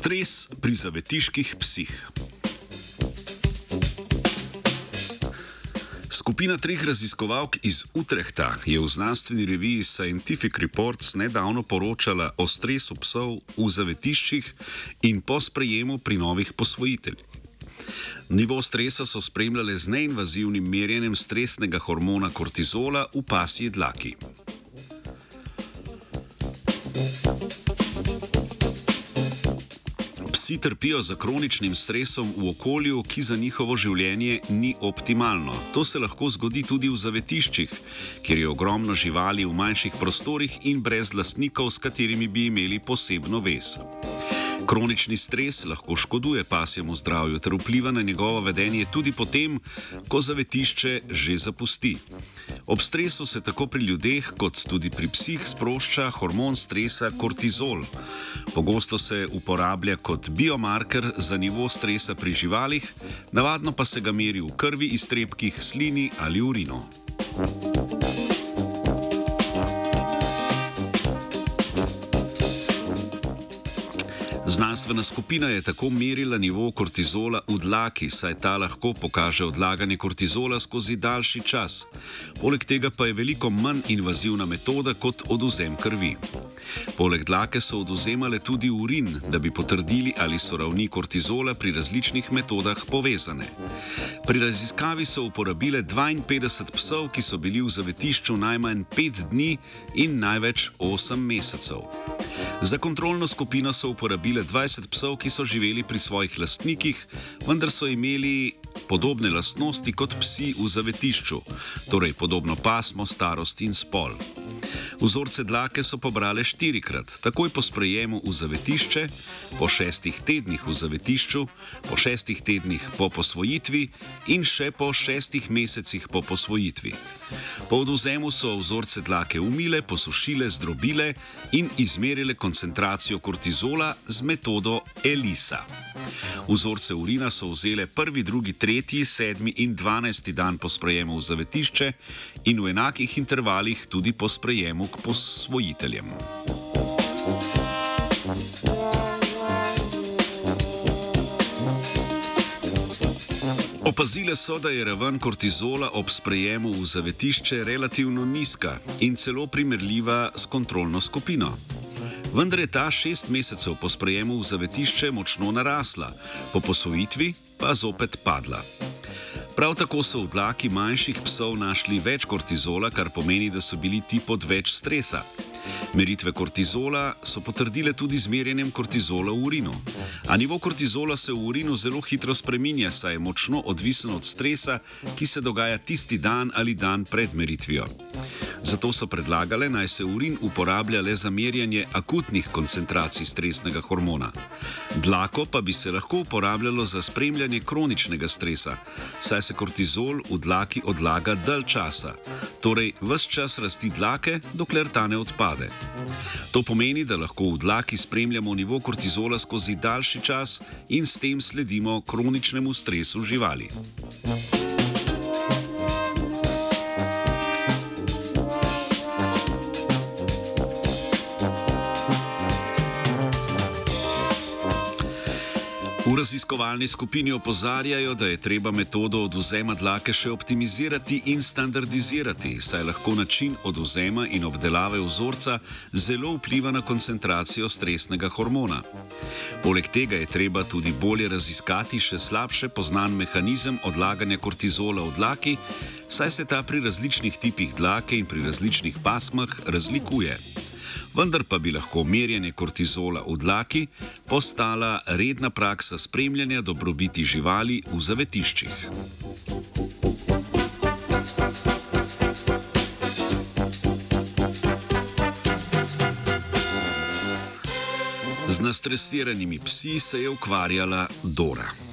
Stres pri zavetiških psih. Skupina treh raziskovalk iz Utrehta je v znanstveni reviji Scientific Reports nedavno poročala o stresu psov v zavetiščih in po sprejemu pri novih posvojiteljih. Nivo stresa so spremljale z neinvazivnim merjenjem stresnega hormona kortizola v pasji dlaki. Psi trpijo za kroničnim stresom v okolju, ki za njihovo življenje ni optimalno. To se lahko zgodi tudi v zavetiščih, kjer je ogromno živali v manjših prostorih in brez lastnikov, s katerimi bi imeli posebno vez. Kronični stres lahko škoduje pasjemu zdravju ter vpliva na njegovo vedenje tudi potem, ko zavetišče že zapusti. Ob stresu se tako pri ljudeh, kot tudi pri psih sprošča hormon stresa kortizol. Pogosto se uporablja kot biomarker za nivo stresa pri živalih, navadno pa se ga meri v krvi, iztrebkih, slini ali urinu. Znanstvena skupina je tako merila nivo kortizola v dlaki, saj ta lahko pokaže odlaganje kortizola skozi daljši čas. Poleg tega pa je veliko manj invazivna metoda kot oduzem krvi. Poleg dlake so oduzemale tudi urin, da bi potrdili, ali so ravni kortizola pri različnih metodah povezane. Pri raziskavi so uporabile 52 psov, ki so bili v zavetišču najmanj 5 dni in največ 8 mesecev. Za kontrolno skupino so uporabile 20 psov, ki so živeli pri svojih lastnikih, vendar so imeli podobne lastnosti kot psi v zavetišču, torej podobno pasmo, starost in spol. Vzorce dlake so pobrale štirikrat, takoj po sprejemu v zavetišče, po šestih tednih v zavetišču, po šestih tednih po posvojitvi in še po šestih mesecih po posvojitvi. Po oduzemu so vzorce dlake umile, posušile, zdrobile in izmerile koncentracijo kortizola z metodo ELISA. Vzorce urina so vzele prvi, drugi, tretji, sedmi in dvanajsti dan po sprejemu v zavetišče in v enakih intervalih tudi po sprejemu k posvojiteljem. Opazile so, da je raven kortizola ob sprejemu v zavetišče relativno nizka in celo primerljiva s kontrolno skupino. Vendar je ta šest mesecev po sprejemu v zavetišče močno narasla, po posvojitvi pa zopet padla. Prav tako so v dlaki manjših psov našli več kortizola, kar pomeni, da so bili ti pod več stresa. Meritve kortizola so potrdile tudi z merjenjem kortizola v urinu. A nivo kortizola se v urinu zelo hitro spreminja, saj je močno odvisen od stresa, ki se dogaja tisti dan ali dan pred meritvijo. Zato so predlagale, naj se urin uporablja le za merjanje akutnih koncentracij stresnega hormona. Dlako pa bi se lahko uporabljalo za spremljanje kroničnega stresa, saj se kortizol v dlaki odlaga dalj časa, torej vse čas rasti dlake, dokler ta ne odpade. To pomeni, da lahko v dlaki spremljamo nivo kortizola skozi daljši čas in s tem sledimo kroničnemu stresu živali. V raziskovalni skupini opozarjajo, da je treba metodo oduzema dlake še optimizirati in standardizirati, saj lahko način oduzema in obdelave vzorca zelo vpliva na koncentracijo stresnega hormona. Poleg tega je treba tudi bolje raziskati še slabše poznan mehanizem odlaganja kortizola v dlaki, saj se ta pri različnih tipih dlake in pri različnih pasmah razlikuje vendar pa bi lahko merjenje kortizola v dlaki postala redna praksa spremljanja dobrobiti živali v zavetiščih. Z nastresiranimi psi se je ukvarjala Dora.